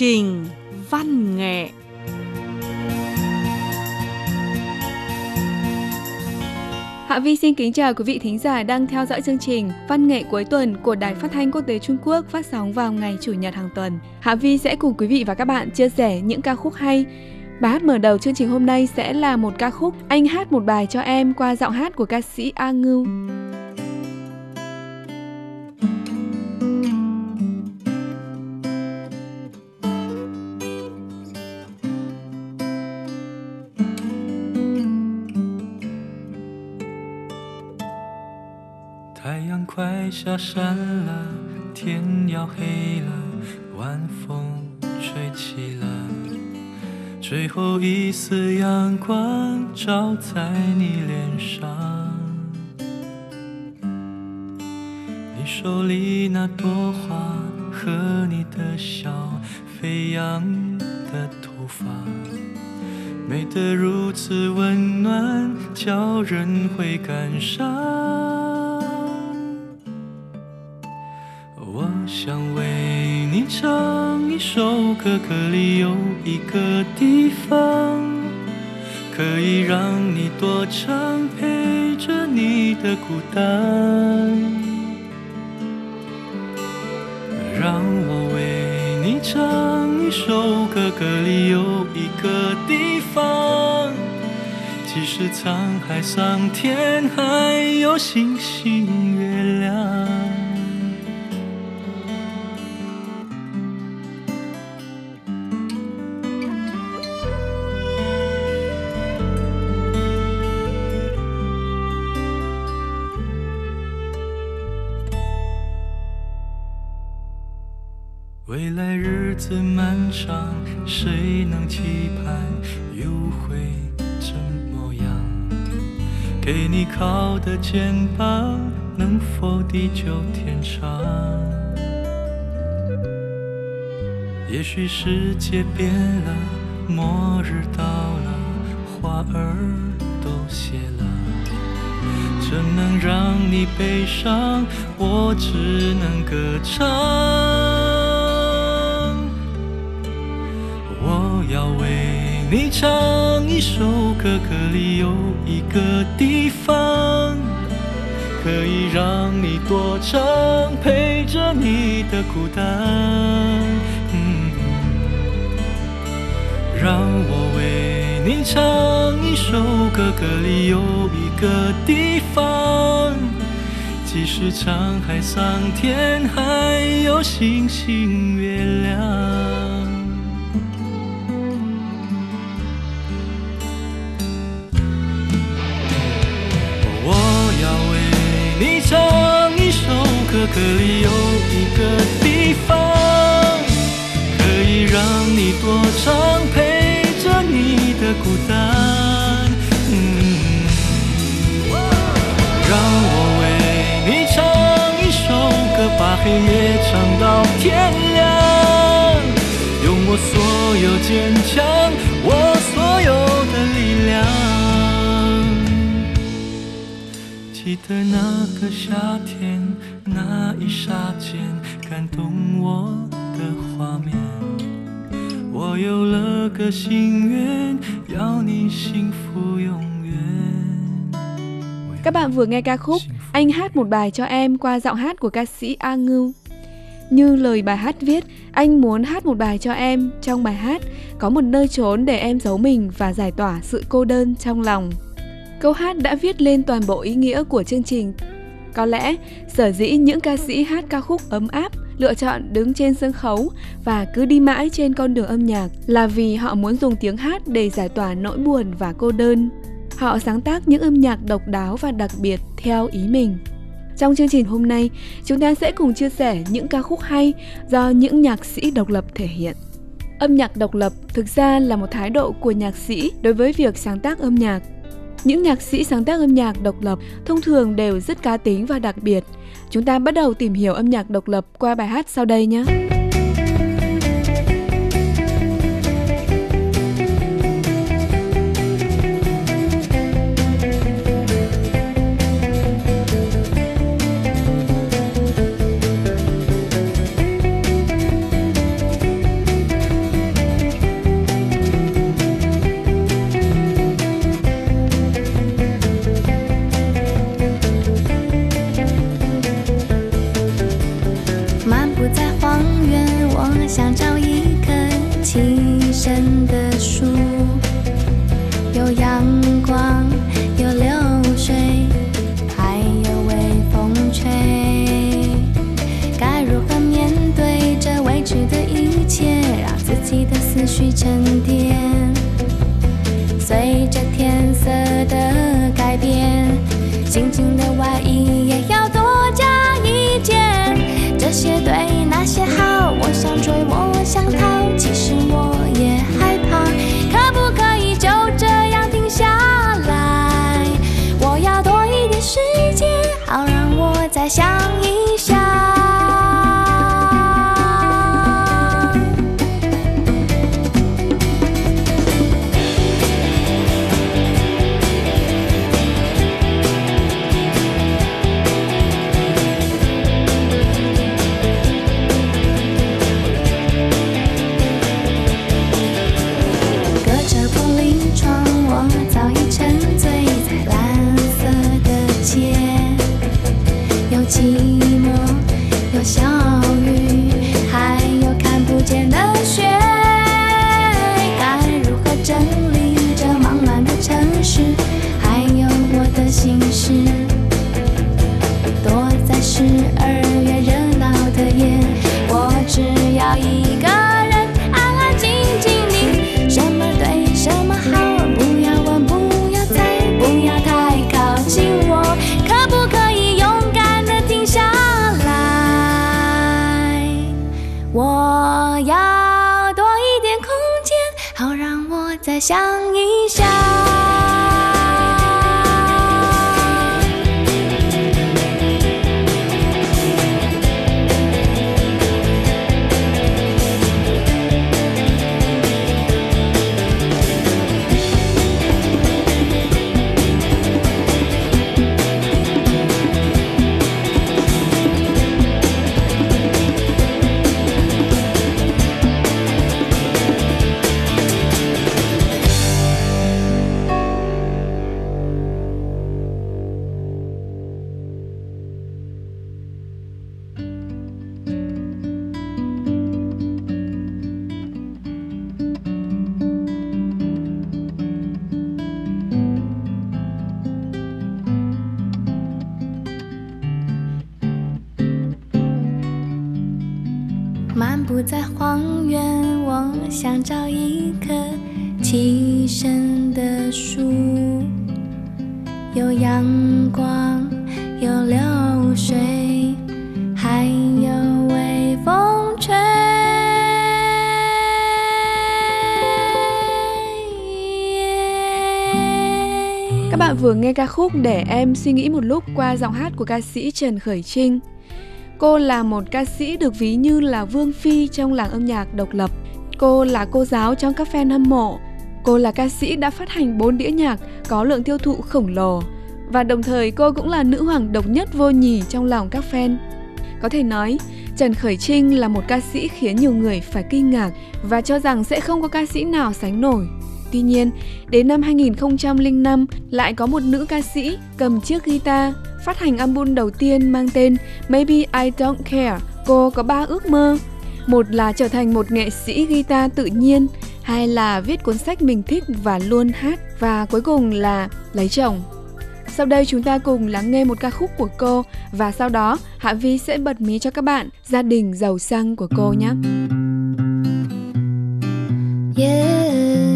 trình văn nghệ Hạ Vi xin kính chào quý vị thính giả đang theo dõi chương trình Văn nghệ cuối tuần của Đài Phát thanh Quốc tế Trung Quốc phát sóng vào ngày Chủ nhật hàng tuần. Hạ Vi sẽ cùng quý vị và các bạn chia sẻ những ca khúc hay. Bài hát mở đầu chương trình hôm nay sẽ là một ca khúc Anh hát một bài cho em qua giọng hát của ca sĩ A Ngưu. 太阳快下山了，天要黑了，晚风吹起了，最后一丝阳光照在你脸上。你手里那朵花和你的笑，飞扬的头发，美得如此温暖，叫人会感伤。唱一首歌，歌里有一个地方，可以让你多长陪着你的孤单。让我为你唱一首歌，歌里有一个地方，即使沧海桑田，还有星星月亮。子漫长，谁能期盼又会怎么样？给你靠的肩膀，能否地久天长？也许世界变了，末日到了，花儿都谢了，怎能让你悲伤？我只能歌唱。你唱一首歌，歌里有一个地方，可以让你多长陪着你的孤单。让我为你唱一首歌，歌里有一个地方，即使沧海桑田，还有星星月亮。这里有一个地方，可以让你多长陪着你的孤单。让我为你唱一首歌，把黑夜唱到天亮，用我所有坚强，我所有的力量。记得那个夏天。那一刹间感动我的画面，我有了个心愿，要你幸福永远。Các bạn vừa nghe ca khúc Anh hát một bài cho em qua giọng hát của ca sĩ A Ngưu. Như lời bài hát viết, anh muốn hát một bài cho em. Trong bài hát có một nơi trốn để em giấu mình và giải tỏa sự cô đơn trong lòng. Câu hát đã viết lên toàn bộ ý nghĩa của chương trình có lẽ, sở dĩ những ca sĩ hát ca khúc ấm áp lựa chọn đứng trên sân khấu và cứ đi mãi trên con đường âm nhạc là vì họ muốn dùng tiếng hát để giải tỏa nỗi buồn và cô đơn. Họ sáng tác những âm nhạc độc đáo và đặc biệt theo ý mình. Trong chương trình hôm nay, chúng ta sẽ cùng chia sẻ những ca khúc hay do những nhạc sĩ độc lập thể hiện. Âm nhạc độc lập thực ra là một thái độ của nhạc sĩ đối với việc sáng tác âm nhạc những nhạc sĩ sáng tác âm nhạc độc lập thông thường đều rất cá tính và đặc biệt. Chúng ta bắt đầu tìm hiểu âm nhạc độc lập qua bài hát sau đây nhé. 想一要多一点空间，好让我再想一想。想找一棵栖身的树，有阳光，有流水，还有微风吹。 Các bạn vừa nghe ca khúc Để em suy nghĩ một lúc qua giọng hát của ca sĩ Trần Khởi Trinh. Cô là một ca sĩ được ví như là vương phi trong làng âm nhạc độc lập. Cô là cô giáo trong các fan hâm mộ. Cô là ca sĩ đã phát hành 4 đĩa nhạc có lượng tiêu thụ khổng lồ. Và đồng thời cô cũng là nữ hoàng độc nhất vô nhì trong lòng các fan. Có thể nói, Trần Khởi Trinh là một ca sĩ khiến nhiều người phải kinh ngạc và cho rằng sẽ không có ca sĩ nào sánh nổi. Tuy nhiên, đến năm 2005 lại có một nữ ca sĩ cầm chiếc guitar phát hành album đầu tiên mang tên Maybe I Don't Care. Cô có ba ước mơ. Một là trở thành một nghệ sĩ guitar tự nhiên, hai là viết cuốn sách mình thích và luôn hát và cuối cùng là lấy chồng. Sau đây chúng ta cùng lắng nghe một ca khúc của cô và sau đó Hạ Vi sẽ bật mí cho các bạn gia đình giàu sang của cô nhé. Yeah.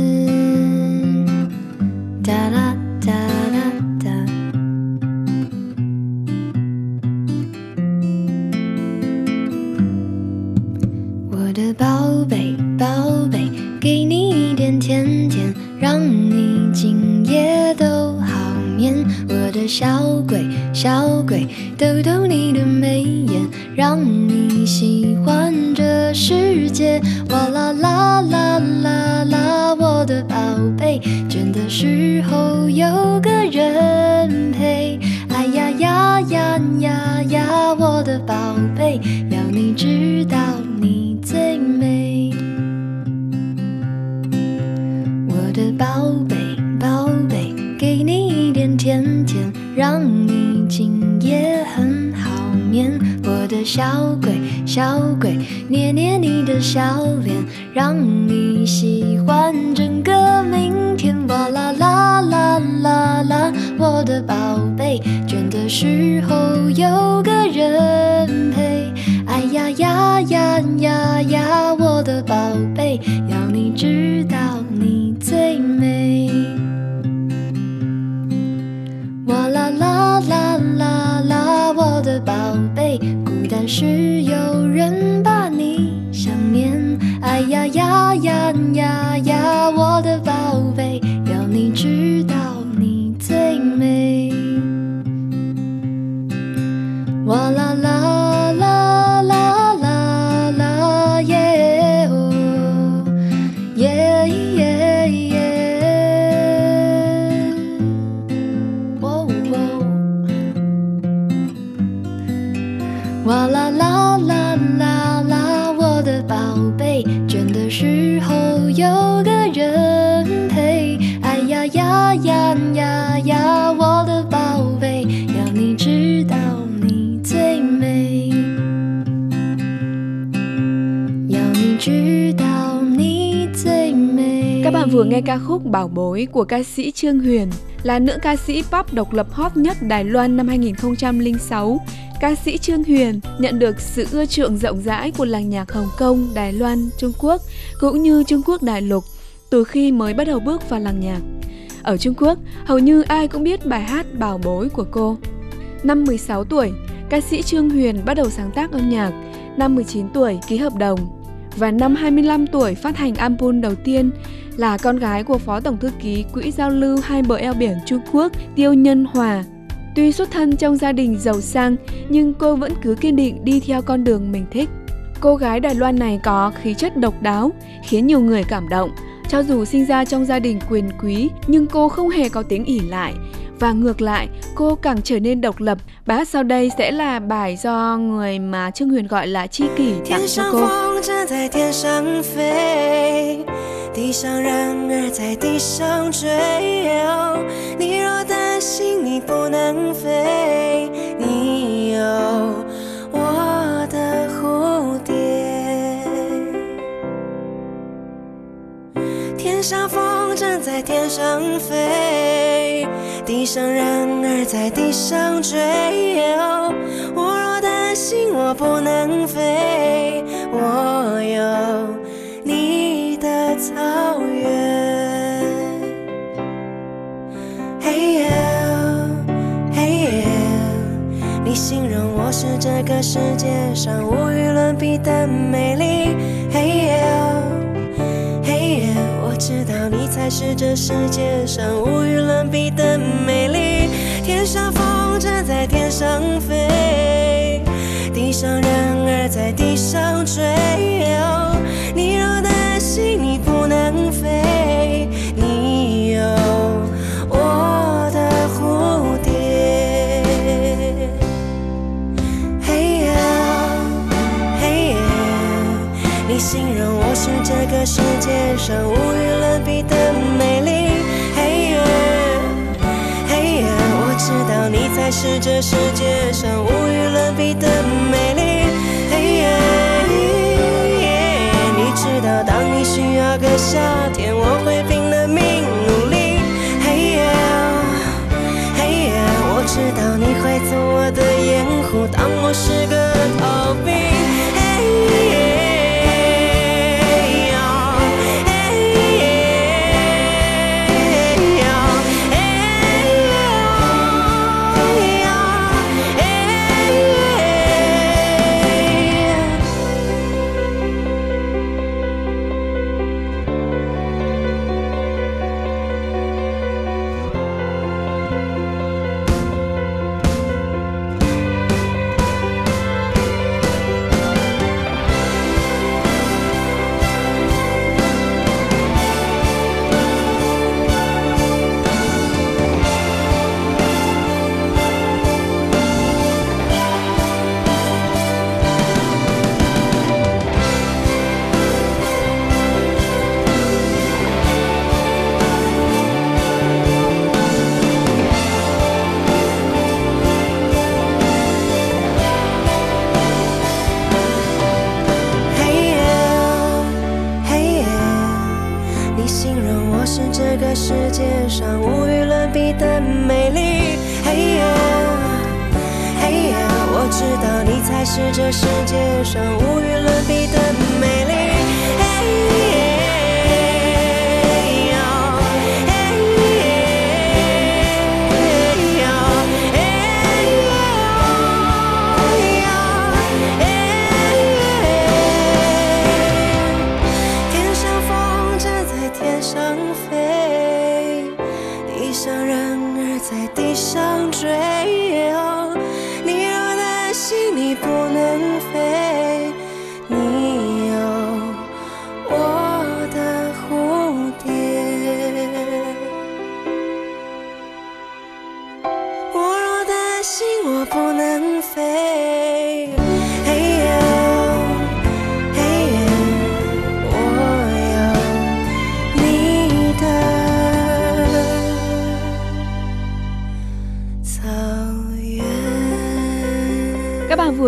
面，我的小鬼小鬼，捏捏你的小脸，让你喜欢整个明天。哇啦啦啦啦啦，我的宝贝，倦的时候有个人陪。哎呀呀呀呀呀，我的宝贝，要你知道你最美。宝贝，孤单时有人把你想念。哎呀呀呀呀呀，我的宝贝，vừa nghe ca khúc Bảo Bối của ca sĩ Trương Huyền, là nữ ca sĩ pop độc lập hot nhất Đài Loan năm 2006. Ca sĩ Trương Huyền nhận được sự ưa chuộng rộng rãi của làng nhạc Hồng Kông, Đài Loan, Trung Quốc cũng như Trung Quốc đại lục từ khi mới bắt đầu bước vào làng nhạc. Ở Trung Quốc, hầu như ai cũng biết bài hát Bảo Bối của cô. Năm 16 tuổi, ca sĩ Trương Huyền bắt đầu sáng tác âm nhạc. Năm 19 tuổi ký hợp đồng và năm 25 tuổi phát hành album đầu tiên là con gái của Phó Tổng Thư ký Quỹ Giao lưu Hai bờ eo biển Trung Quốc Tiêu Nhân Hòa. Tuy xuất thân trong gia đình giàu sang nhưng cô vẫn cứ kiên định đi theo con đường mình thích. Cô gái Đài Loan này có khí chất độc đáo, khiến nhiều người cảm động. Cho dù sinh ra trong gia đình quyền quý nhưng cô không hề có tiếng ỉ lại. Và ngược lại, cô càng trở nên độc lập. Bài hát sau đây sẽ là bài do người mà Trương Huyền gọi là chi kỷ tặng 天 cho 上 cô. 风筝在天上飞，地上人儿在地上追。哦你若担心你不能飞，你有 天上风筝在天上飞，地上人儿在地上追。我若担心我不能飞，我有你的草原。嘿呦，嘿呦，你形容我是这个世界上无与伦比的美丽。嘿呦，知道你才是这世界上无与伦比的美丽。天上风筝在天上飞，地上人儿在地上追。是这世界上无与伦比的美。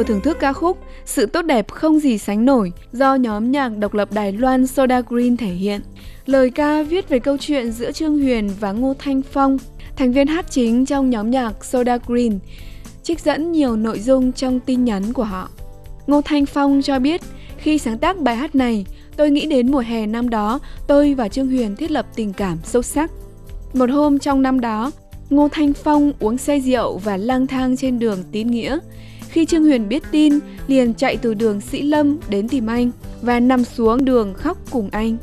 Thưởng thức ca khúc Sự tốt đẹp không gì sánh nổi do nhóm nhạc độc lập Đài Loan Soda Green thể hiện. Lời ca viết về câu chuyện giữa Trương Huyền và Ngô Thanh Phong, thành viên hát chính trong nhóm nhạc Soda Green, trích dẫn nhiều nội dung trong tin nhắn của họ. Ngô Thanh Phong cho biết, khi sáng tác bài hát này, tôi nghĩ đến mùa hè năm đó, tôi và Trương Huyền thiết lập tình cảm sâu sắc. Một hôm trong năm đó, Ngô Thanh Phong uống say rượu và lang thang trên đường tín nghĩa. Khi Trương Huyền biết tin, liền chạy từ đường Sĩ Lâm đến tìm anh và nằm xuống đường khóc cùng anh.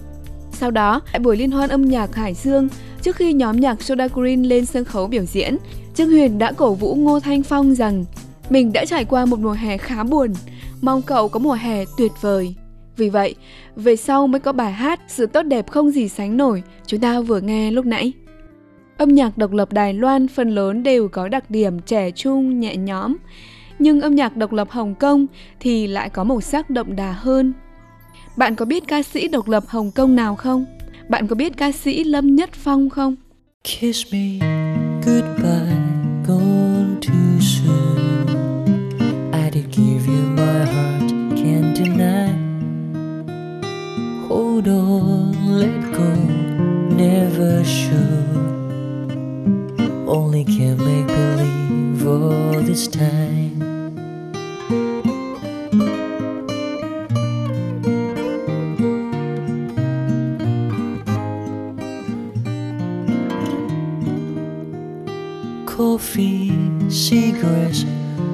Sau đó, tại buổi liên hoan âm nhạc Hải Dương, trước khi nhóm nhạc Soda Green lên sân khấu biểu diễn, Trương Huyền đã cổ vũ Ngô Thanh Phong rằng mình đã trải qua một mùa hè khá buồn, mong cậu có mùa hè tuyệt vời. Vì vậy, về sau mới có bài hát Sự tốt đẹp không gì sánh nổi chúng ta vừa nghe lúc nãy. Âm nhạc độc lập Đài Loan phần lớn đều có đặc điểm trẻ trung, nhẹ nhõm, nhưng âm nhạc độc lập Hồng Kông thì lại có màu sắc đậm đà hơn. Bạn có biết ca sĩ độc lập Hồng Kông nào không? Bạn có biết ca sĩ Lâm Nhất Phong không? Kiss me goodbye, gone too soon. I did give you my heart, can't deny. Hold on, let go, never should. Only can make believe all this time. Cigarettes,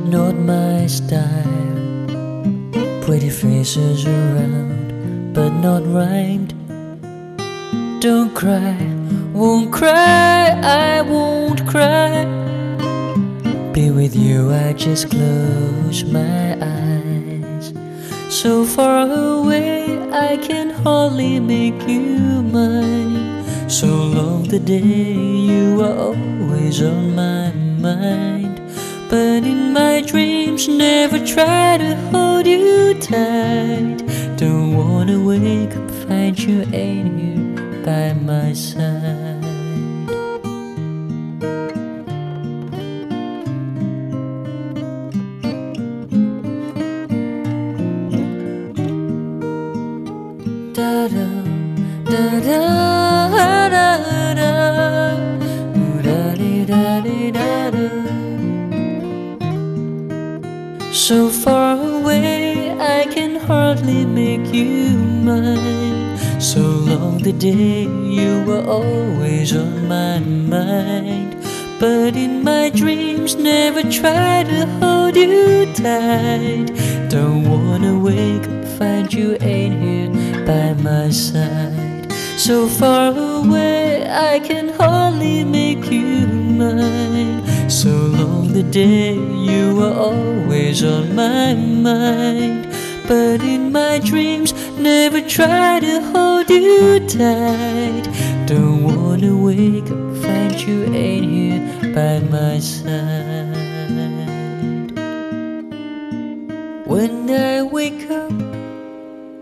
not my style. Pretty faces around, but not rhymed. Don't cry, won't cry, I won't cry. Be with you, I just close my eyes. So far away, I can hardly make you mine. So long the day you are always on my mind. But in my dreams, never try to hold you tight. Don't wanna wake up, find you ain't here by my side. Da da da da make you mine. So long the day you were always on my mind. But in my dreams, never try to hold you tight. Don't wanna wake up, find you ain't here by my side. So far away, I can hardly make you mine. So long the day you were always on my mind. But in my dreams, never try to hold you tight. Don't wanna wake up, find you ain't here by my side. When I wake up,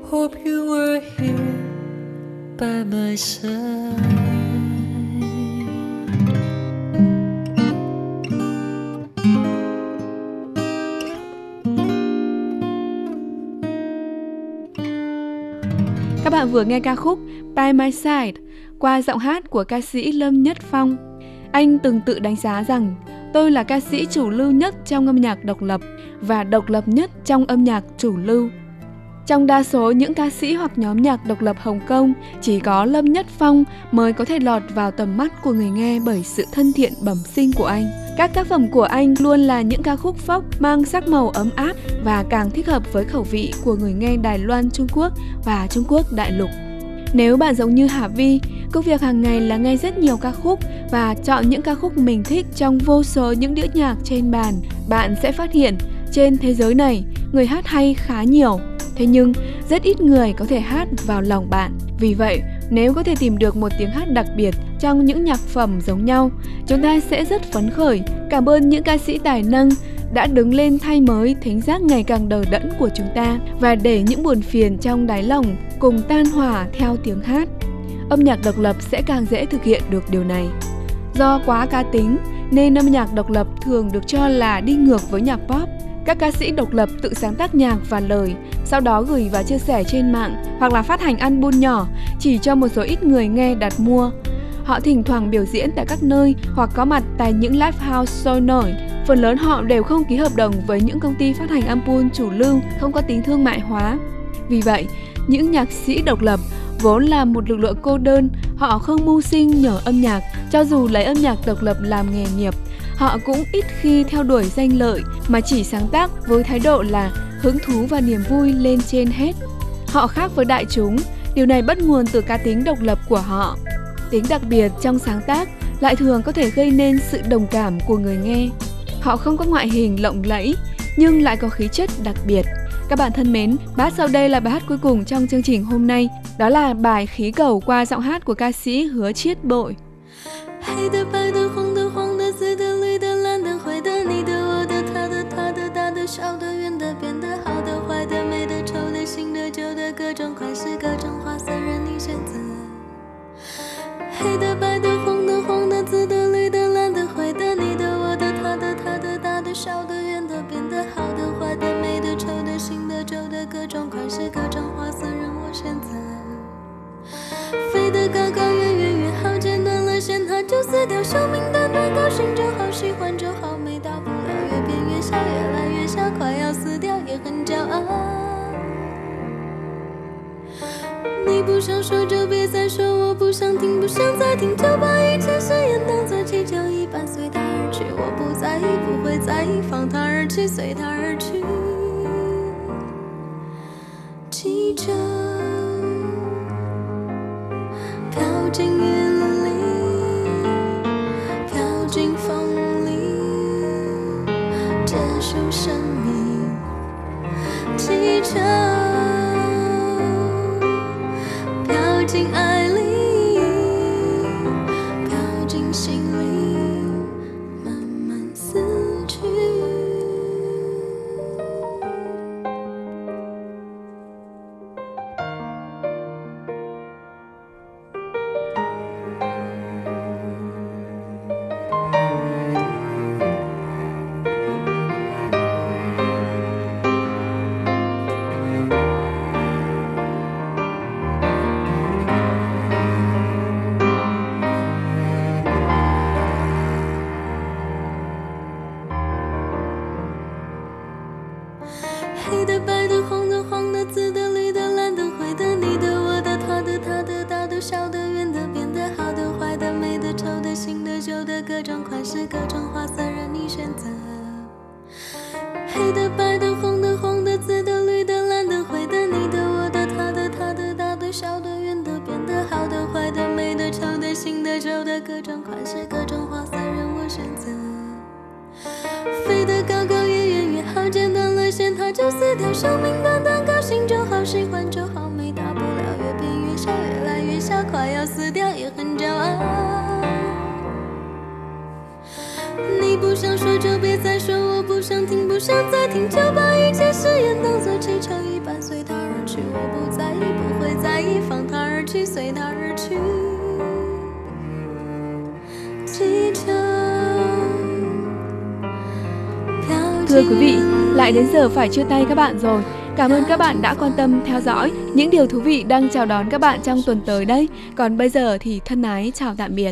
hope you were here by my side. Bạn vừa nghe ca khúc By My Side qua giọng hát của ca sĩ Lâm Nhất Phong. Anh từng tự đánh giá rằng tôi là ca sĩ chủ lưu nhất trong âm nhạc độc lập và độc lập nhất trong âm nhạc chủ lưu. Trong đa số những ca sĩ hoặc nhóm nhạc độc lập Hồng Kông, chỉ có Lâm Nhất Phong mới có thể lọt vào tầm mắt của người nghe bởi sự thân thiện bẩm sinh của anh. Các tác phẩm của anh luôn là những ca khúc phốc mang sắc màu ấm áp và càng thích hợp với khẩu vị của người nghe Đài Loan Trung Quốc và Trung Quốc đại lục. Nếu bạn giống như Hà Vi, công việc hàng ngày là nghe rất nhiều ca khúc và chọn những ca khúc mình thích trong vô số những đĩa nhạc trên bàn, bạn sẽ phát hiện trên thế giới này người hát hay khá nhiều. Thế nhưng, rất ít người có thể hát vào lòng bạn. Vì vậy, nếu có thể tìm được một tiếng hát đặc biệt trong những nhạc phẩm giống nhau, chúng ta sẽ rất phấn khởi. Cảm ơn những ca sĩ tài năng đã đứng lên thay mới thính giác ngày càng đờ đẫn của chúng ta và để những buồn phiền trong đáy lòng cùng tan hỏa theo tiếng hát. Âm nhạc độc lập sẽ càng dễ thực hiện được điều này. Do quá cá tính nên âm nhạc độc lập thường được cho là đi ngược với nhạc pop. Các ca sĩ độc lập tự sáng tác nhạc và lời, sau đó gửi và chia sẻ trên mạng hoặc là phát hành album nhỏ chỉ cho một số ít người nghe đặt mua. Họ thỉnh thoảng biểu diễn tại các nơi hoặc có mặt tại những live house sôi nổi. Phần lớn họ đều không ký hợp đồng với những công ty phát hành album chủ lưu, không có tính thương mại hóa. Vì vậy, những nhạc sĩ độc lập vốn là một lực lượng cô đơn, họ không mưu sinh nhờ âm nhạc, cho dù lấy âm nhạc độc lập làm nghề nghiệp. Họ cũng ít khi theo đuổi danh lợi mà chỉ sáng tác với thái độ là hứng thú và niềm vui lên trên hết. Họ khác với đại chúng, điều này bắt nguồn từ cá tính độc lập của họ. Tính đặc biệt trong sáng tác lại thường có thể gây nên sự đồng cảm của người nghe. Họ không có ngoại hình lộng lẫy nhưng lại có khí chất đặc biệt. Các bạn thân mến, bát sau đây là bài hát cuối cùng trong chương trình hôm nay. Đó là bài khí cầu qua giọng hát của ca sĩ Hứa Chiết Bội. 黑小的、圆的、扁的、好的、坏的、美的、丑的、新的、旧的，各种款式、各种花色，任你选择。黑的、白的、红的、黄的、紫的、绿的、蓝的、灰的，你的、我的、他的、他的、大的、小的、圆的、扁的、好的、坏的、美的、丑的、新的、旧的，各种款式、各种花色，任我选择。飞得高高，远远远好，剪断了线，它就死掉。生命短短，高兴就好，喜欢就好，啊。你不想说就别再说，我不想听，不想再听，就把一切誓言当作气球一般随它而去。我不在意，不会在意，放它而去，随它而去。各种款式、各种花色，任我选择。飞得高高，越远越好，剪断了线，它就死掉。生命短短，高兴就好，喜欢就好，没大不了。越变越小，越来越小，快要死掉，也很骄傲。你不想说就别再说，我不想听，不想再听，就把一切誓言当作气球一般随它而去。我不在意，不会在意，放它而去，随它而去。Thưa quý vị, lại đến giờ phải chia tay các bạn rồi. Cảm ơn các bạn đã quan tâm theo dõi. Những điều thú vị đang chào đón các bạn trong tuần tới đây. Còn bây giờ thì thân ái chào tạm biệt.